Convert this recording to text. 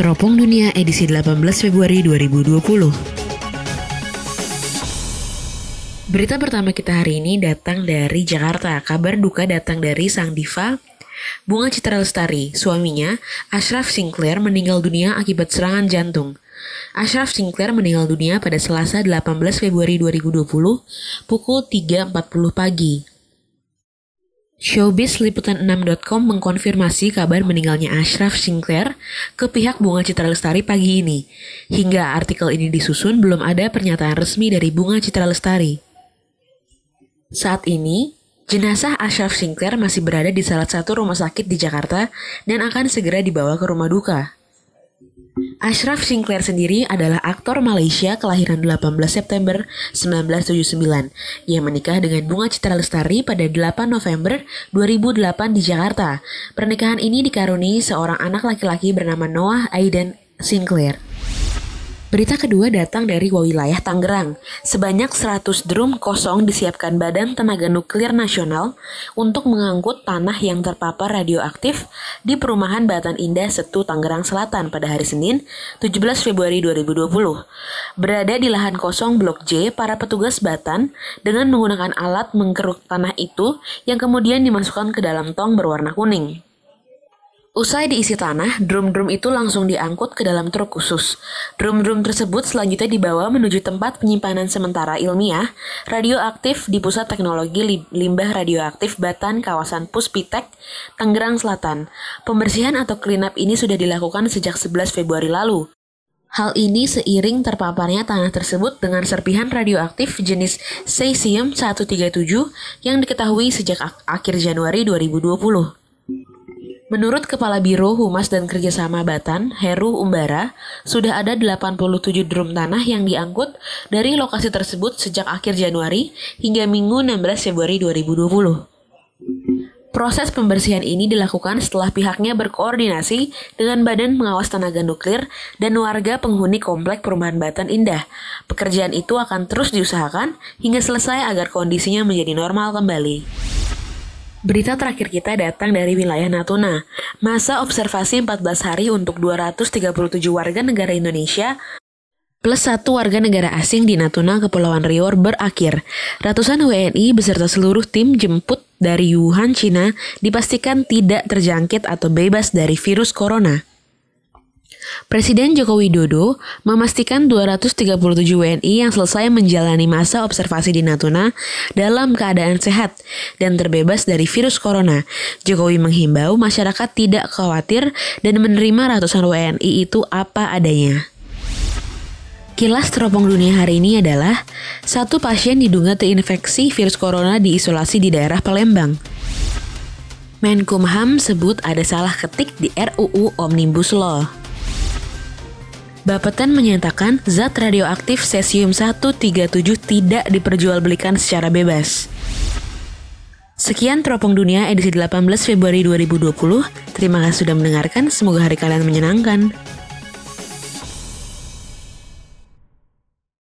Teropong Dunia edisi 18 Februari 2020. Berita pertama kita hari ini datang dari Jakarta. Kabar duka datang dari sang diva Bunga Citra Lestari. Suaminya, Ashraf Sinclair meninggal dunia akibat serangan jantung. Ashraf Sinclair meninggal dunia pada Selasa 18 Februari 2020 pukul 3.40 pagi. Showbiz Liputan6.com mengkonfirmasi kabar meninggalnya Ashraf Sinclair ke pihak Bunga Citra Lestari pagi ini. Hingga artikel ini disusun belum ada pernyataan resmi dari Bunga Citra Lestari. Saat ini, jenazah Ashraf Sinclair masih berada di salah satu rumah sakit di Jakarta dan akan segera dibawa ke rumah duka. Ashraf Sinclair sendiri adalah aktor Malaysia kelahiran 18 September 1979. Ia menikah dengan Bunga Citra Lestari pada 8 November 2008 di Jakarta. Pernikahan ini dikaruniai seorang anak laki-laki bernama Noah Aiden Sinclair. Berita kedua datang dari wilayah Tangerang. Sebanyak 100 drum kosong disiapkan Badan Tenaga Nuklir Nasional untuk mengangkut tanah yang terpapar radioaktif di perumahan Batan Indah Setu Tangerang Selatan pada hari Senin, 17 Februari 2020. Berada di lahan kosong Blok J, para petugas Batan dengan menggunakan alat mengkeruk tanah itu yang kemudian dimasukkan ke dalam tong berwarna kuning. Usai diisi tanah, drum-drum itu langsung diangkut ke dalam truk khusus. Drum-drum tersebut selanjutnya dibawa menuju tempat penyimpanan sementara ilmiah radioaktif di Pusat Teknologi Limbah Radioaktif Batan, kawasan Puspitek, Tangerang Selatan. Pembersihan atau cleanup ini sudah dilakukan sejak 11 Februari lalu. Hal ini seiring terpaparnya tanah tersebut dengan serpihan radioaktif jenis cesium-137 yang diketahui sejak akhir Januari 2020. Menurut Kepala Biro Humas dan Kerjasama Batan, Heru Umbara, sudah ada 87 drum tanah yang diangkut dari lokasi tersebut sejak akhir Januari hingga Minggu 16 Februari 2020. Proses pembersihan ini dilakukan setelah pihaknya berkoordinasi dengan Badan Pengawas Tenaga Nuklir dan warga penghuni Komplek Perumahan Batan Indah. Pekerjaan itu akan terus diusahakan hingga selesai agar kondisinya menjadi normal kembali. Berita terakhir kita datang dari wilayah Natuna. Masa observasi 14 hari untuk 237 warga negara Indonesia plus satu warga negara asing di Natuna, Kepulauan Riau berakhir. Ratusan WNI beserta seluruh tim jemput dari Wuhan, Cina dipastikan tidak terjangkit atau bebas dari virus corona. Presiden Joko Widodo memastikan 237 WNI yang selesai menjalani masa observasi di Natuna dalam keadaan sehat dan terbebas dari virus corona. Jokowi menghimbau masyarakat tidak khawatir dan menerima ratusan WNI itu apa adanya. Kilas teropong dunia hari ini adalah satu pasien diduga terinfeksi virus corona diisolasi di daerah Palembang. Menkumham sebut ada salah ketik di RUU Omnibus Law. Bapeten menyatakan zat radioaktif cesium-137 tidak diperjualbelikan secara bebas. Sekian Teropong Dunia edisi 18 Februari 2020. Terima kasih sudah mendengarkan, semoga hari kalian menyenangkan.